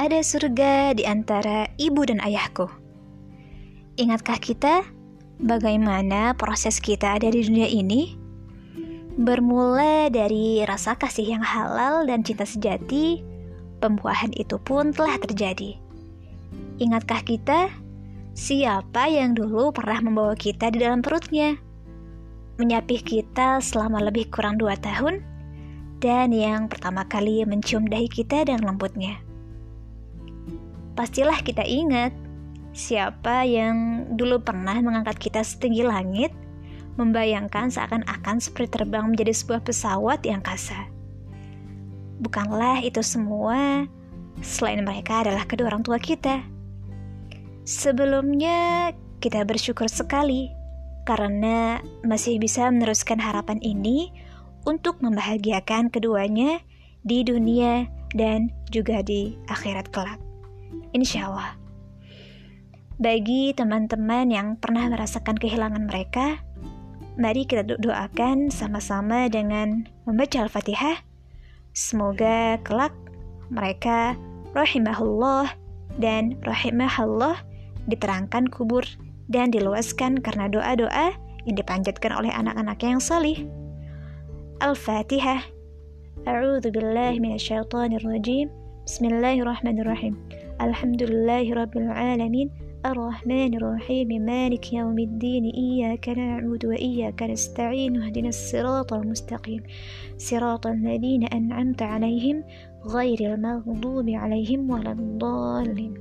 ada surga di antara ibu dan ayahku. Ingatkah kita bagaimana proses kita ada di dunia ini? Bermula dari rasa kasih yang halal dan cinta sejati, pembuahan itu pun telah terjadi. Ingatkah kita siapa yang dulu pernah membawa kita di dalam perutnya? Menyapih kita selama lebih kurang dua tahun, dan yang pertama kali mencium dahi kita dan lembutnya. Pastilah kita ingat siapa yang dulu pernah mengangkat kita setinggi langit, membayangkan seakan-akan seperti terbang menjadi sebuah pesawat yang angkasa. Bukanlah itu semua, selain mereka adalah kedua orang tua kita. Sebelumnya, kita bersyukur sekali karena masih bisa meneruskan harapan ini untuk membahagiakan keduanya di dunia dan juga di akhirat kelak. Insya Allah. Bagi teman-teman yang pernah merasakan kehilangan mereka, mari kita doakan sama-sama dengan membaca Al-Fatihah. Semoga kelak mereka rahimahullah dan rahimahallah diterangkan kubur dan diluaskan karena doa-doa yang dipanjatkan oleh anak-anaknya yang salih. Al-Fatihah. A'udzu billahi minasyaitonir rajim. Bismillahirrahmanirrahim. Alhamdulillahirrabbilalamin. Ar-Rahmanirrahim. Malik yaumiddin. Iyaka na'bud wa iyaka nasta'in. Wahdina siratal mustaqim Siratal ladina an'amta alaihim Ghairil maghdubi alaihim Waladhalin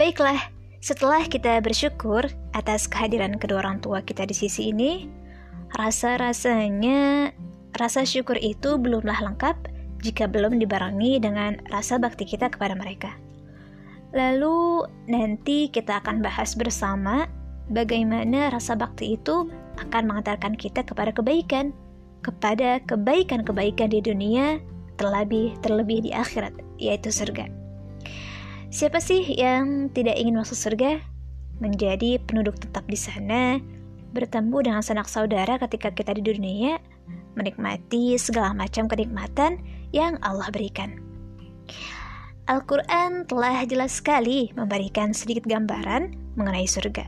Baiklah, setelah kita bersyukur atas kehadiran kedua orang tua kita di sisi ini, rasa-rasanya rasa syukur itu belumlah lengkap jika belum dibarengi dengan rasa bakti kita kepada mereka. Lalu nanti kita akan bahas bersama bagaimana rasa bakti itu akan mengantarkan kita kepada kebaikan, kepada kebaikan-kebaikan di dunia, terlebih terlebih di akhirat, yaitu surga. Siapa sih yang tidak ingin masuk surga? Menjadi penduduk tetap di sana, bertemu dengan sanak saudara ketika kita di dunia, menikmati segala macam kenikmatan yang Allah berikan. Al-Quran telah jelas sekali memberikan sedikit gambaran mengenai surga.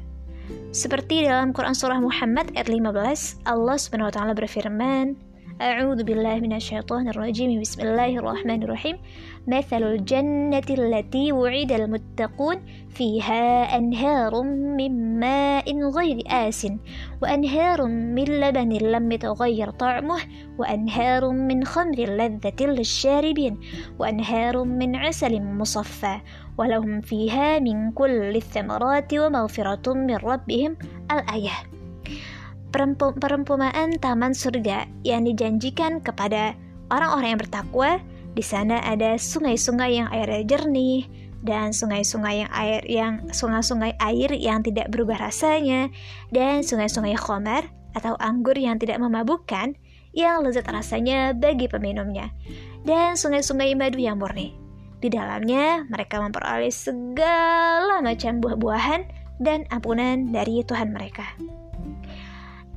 Seperti dalam Quran Surah Muhammad ayat 15, Allah SWT berfirman, أعوذ بالله من الشيطان الرجيم. بسم الله الرحمن الرحيم. مثل الجنة التي وعد المتقون فيها أنهار من ماء غير آس وأنهار من لبن لم يتغير طعمه وأنهار من خمر لذة للشاربين وأنهار من عسل مصفى. ولهم فيها من كل الثمرات ومغفرة من ربهم. الآية. Perumpamaan taman surga yang dijanjikan kepada orang-orang yang bertakwa. Di sana ada sungai-sungai yang airnya jernih dan sungai-sungai yang air yang sungai-sungai air yang tidak berubah rasanya dan sungai-sungai khamar atau anggur yang tidak memabukkan yang lezat rasanya bagi peminumnya dan sungai-sungai madu yang murni. Di dalamnya mereka memperoleh segala macam buah-buahan dan ampunan dari Tuhan mereka.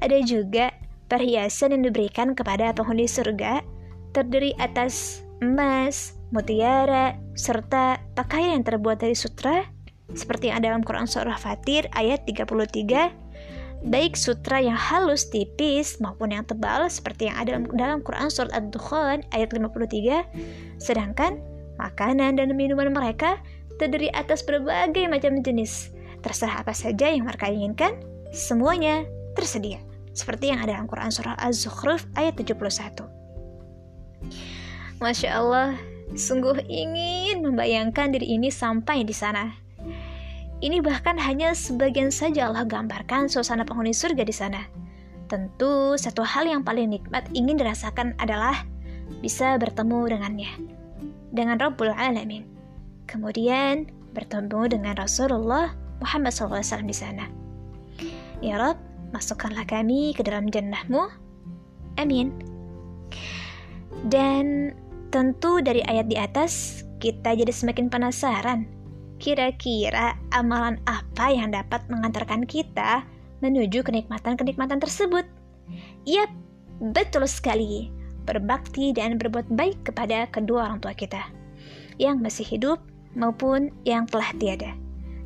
Ada juga perhiasan yang diberikan kepada penghuni surga terdiri atas emas, mutiara, serta pakaian yang terbuat dari sutra seperti yang ada dalam Quran Surah Fatir ayat 33 baik sutra yang halus tipis maupun yang tebal seperti yang ada dalam Quran Surat Ad-Dukhan ayat 53 sedangkan makanan dan minuman mereka terdiri atas berbagai macam jenis. Terserah apa saja yang mereka inginkan semuanya tersedia seperti yang ada dalam Quran Surah Az-Zukhruf ayat 71. Masya Allah, sungguh ingin membayangkan diri ini sampai di sana. Ini bahkan hanya sebagian saja Allah gambarkan suasana penghuni surga di sana. Tentu, satu hal yang paling nikmat ingin dirasakan adalah bisa bertemu dengannya, dengan Rabbul Alamin. Kemudian, bertemu dengan Rasulullah Muhammad SAW di sana. Ya Rabb, masukkanlah kami ke dalam jannahmu. Amin. Dan tentu dari ayat di atas, kita jadi semakin penasaran. Kira-kira amalan apa yang dapat mengantarkan kita menuju kenikmatan-kenikmatan tersebut? Yap, betul sekali. Berbakti dan berbuat baik kepada kedua orang tua kita. yang masih hidup maupun yang telah tiada.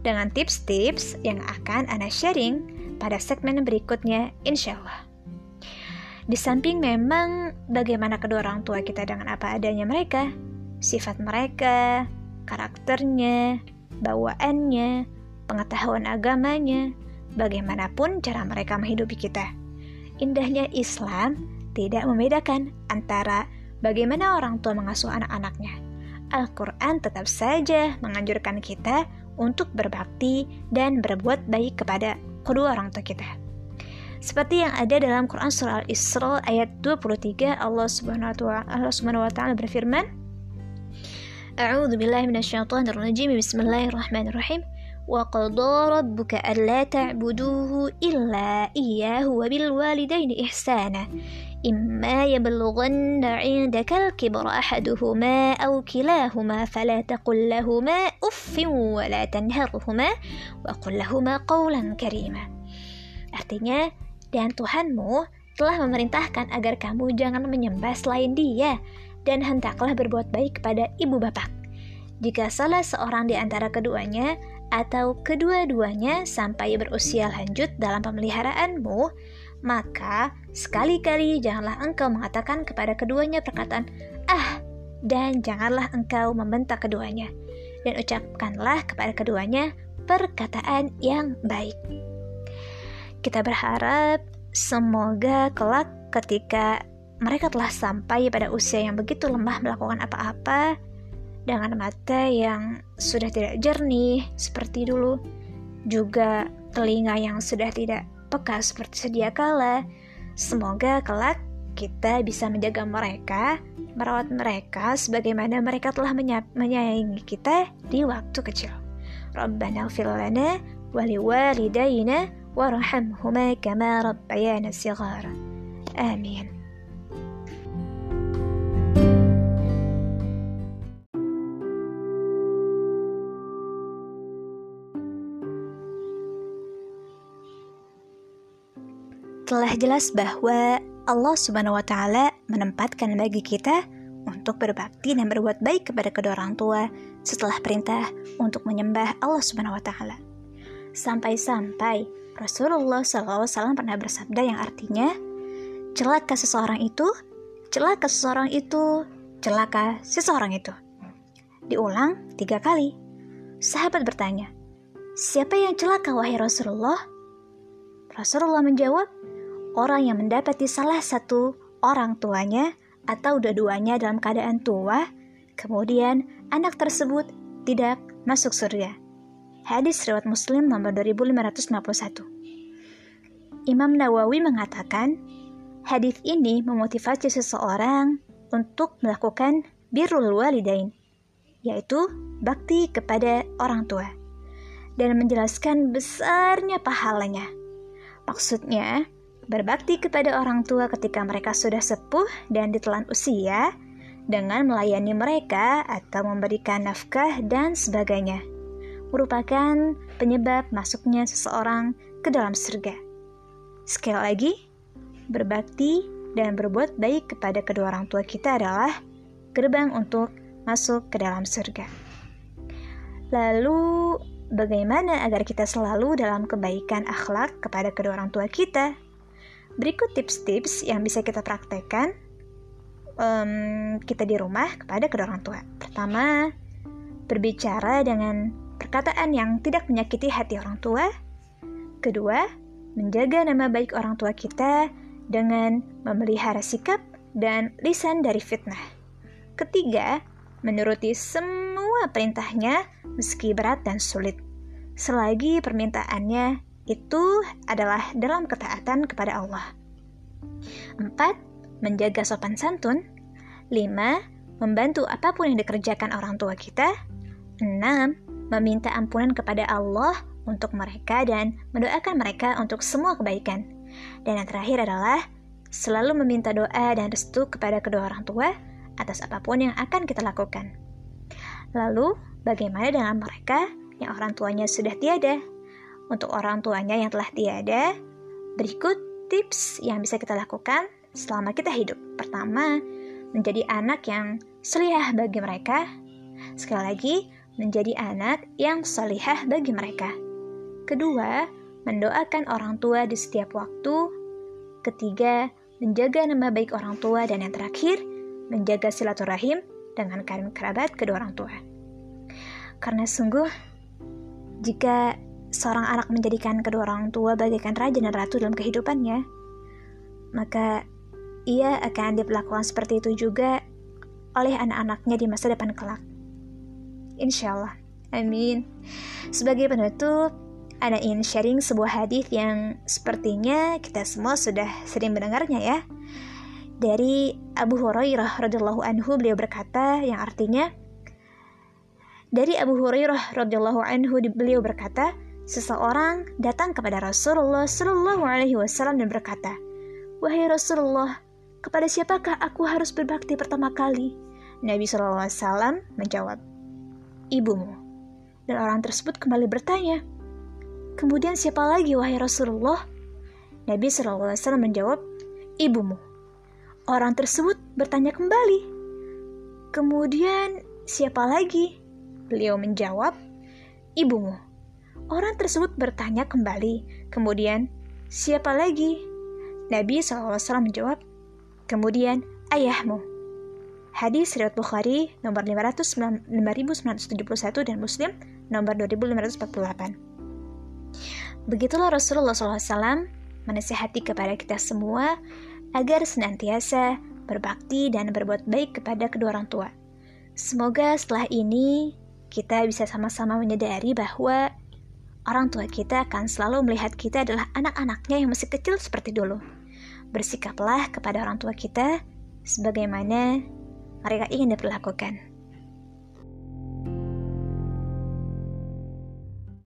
Dengan tips-tips yang akan Ana sharing pada segmen berikutnya insya Allah. Di samping memang bagaimana kedua orang tua kita dengan apa adanya mereka, sifat mereka, karakternya, bawaannya, pengetahuan agamanya, bagaimanapun cara mereka menghidupi kita. Indahnya Islam tidak membedakan antara bagaimana orang tua mengasuh anak-anaknya. Al-Quran tetap saja menganjurkan kita untuk berbakti dan berbuat baik kepada kedua orang tua kita. Seperti yang ada dalam Quran surah Al-Isra ayat 23 Allah Subhanahu wa taala Allah Subhanahu wa taala berfirman A'udzu billahi minasyaitonir rajim Bismillahirrahmanirrahim وقضى ربك ألا تعبدوه إلا إياه وبالوالدين إحسانا إما يبلغن عندك الكبر أحدهما أو كلاهما فلا تقل لهما أف ولا تنهرهما وقل لهما قولا كريما Artinya, dan Tuhanmu telah memerintahkan agar kamu jangan menyembah selain dia, dan hendaklah berbuat baik kepada ibu bapak. Jika salah seorang di antara keduanya atau kedua-duanya sampai berusia lanjut dalam pemeliharaanmu, maka sekali-kali janganlah engkau mengatakan kepada keduanya perkataan "ah" dan janganlah engkau membentak keduanya dan ucapkanlah kepada keduanya perkataan yang baik. Kita berharap semoga kelak ketika mereka telah sampai pada usia yang begitu lemah melakukan apa-apa dengan mata yang sudah tidak jernih seperti dulu, juga telinga yang sudah tidak peka seperti sedia kala. Semoga kelak kita bisa menjaga mereka, merawat mereka sebagaimana mereka telah menyayangi kita di waktu kecil. Rabbana lana wali walidayna warhamhuma kama rabbayana sighara. Amin. Telah jelas bahwa Allah Subhanahu wa taala menempatkan bagi kita untuk berbakti dan berbuat baik kepada kedua orang tua setelah perintah untuk menyembah Allah Subhanahu wa taala. Sampai-sampai Rasulullah SAW pernah bersabda yang artinya, celaka seseorang itu, celaka seseorang itu, celaka seseorang itu. Diulang tiga kali. Sahabat bertanya, siapa yang celaka wahai Rasulullah? Rasulullah menjawab, orang yang mendapati salah satu orang tuanya atau dua-duanya dalam keadaan tua, kemudian anak tersebut tidak masuk surga. Hadis riwayat Muslim nomor 2551. Imam Nawawi mengatakan, hadis ini memotivasi seseorang untuk melakukan birrul walidain, yaitu bakti kepada orang tua, dan menjelaskan besarnya pahalanya. Maksudnya, berbakti kepada orang tua ketika mereka sudah sepuh dan ditelan usia, dengan melayani mereka atau memberikan nafkah dan sebagainya merupakan penyebab masuknya seseorang ke dalam surga. Sekali lagi, berbakti dan berbuat baik kepada kedua orang tua kita adalah gerbang untuk masuk ke dalam surga. Lalu, bagaimana agar kita selalu dalam kebaikan akhlak kepada kedua orang tua kita? Berikut tips-tips yang bisa kita praktekkan um, kita di rumah kepada kedua orang tua. Pertama, berbicara dengan perkataan yang tidak menyakiti hati orang tua. Kedua, menjaga nama baik orang tua kita dengan memelihara sikap dan lisan dari fitnah. Ketiga, menuruti semua perintahnya meski berat dan sulit. Selagi permintaannya itu adalah dalam ketaatan kepada Allah. Empat, menjaga sopan santun. Lima, membantu apa pun yang dikerjakan orang tua kita. Enam, meminta ampunan kepada Allah untuk mereka dan mendoakan mereka untuk semua kebaikan. Dan yang terakhir adalah selalu meminta doa dan restu kepada kedua orang tua atas apa pun yang akan kita lakukan. Lalu, bagaimana dengan mereka yang orang tuanya sudah tiada? Untuk orang tuanya yang telah tiada, berikut tips yang bisa kita lakukan selama kita hidup. Pertama, menjadi anak yang seliah bagi mereka Sekali lagi, menjadi anak yang salihah bagi mereka. Kedua, mendoakan orang tua di setiap waktu. Ketiga, menjaga nama baik orang tua. Dan yang terakhir, menjaga silaturahim dengan karim kerabat kedua orang tua. Karena sungguh, jika seorang anak menjadikan kedua orang tua bagaikan raja dan ratu dalam kehidupannya, maka ia akan diperlakukan seperti itu juga oleh anak-anaknya di masa depan kelak. Insya Allah. Amin. Sebagai penutup, Ana ingin sharing sebuah hadis yang sepertinya kita semua sudah sering mendengarnya ya. Dari Abu Hurairah radhiyallahu anhu beliau berkata yang artinya dari Abu Hurairah radhiyallahu anhu beliau berkata, seseorang datang kepada Rasulullah Shallallahu alaihi wasallam dan berkata, "Wahai Rasulullah, kepada siapakah aku harus berbakti pertama kali?" Nabi Shallallahu alaihi wasallam menjawab, ibumu. Dan orang tersebut kembali bertanya, Kemudian siapa lagi wahai Rasulullah? Nabi SAW menjawab, Ibumu. Orang tersebut bertanya kembali, Kemudian siapa lagi? Beliau menjawab, Ibumu. Orang tersebut bertanya kembali, kemudian siapa lagi? Nabi SAW menjawab, kemudian ayahmu. Hadis riwayat Bukhari nomor 5971 dan Muslim nomor 2548. Begitulah Rasulullah SAW menasihati kepada kita semua agar senantiasa berbakti dan berbuat baik kepada kedua orang tua. Semoga setelah ini kita bisa sama-sama menyadari bahwa orang tua kita akan selalu melihat kita adalah anak-anaknya yang masih kecil seperti dulu. Bersikaplah kepada orang tua kita sebagaimana mereka ingin diperlakukan.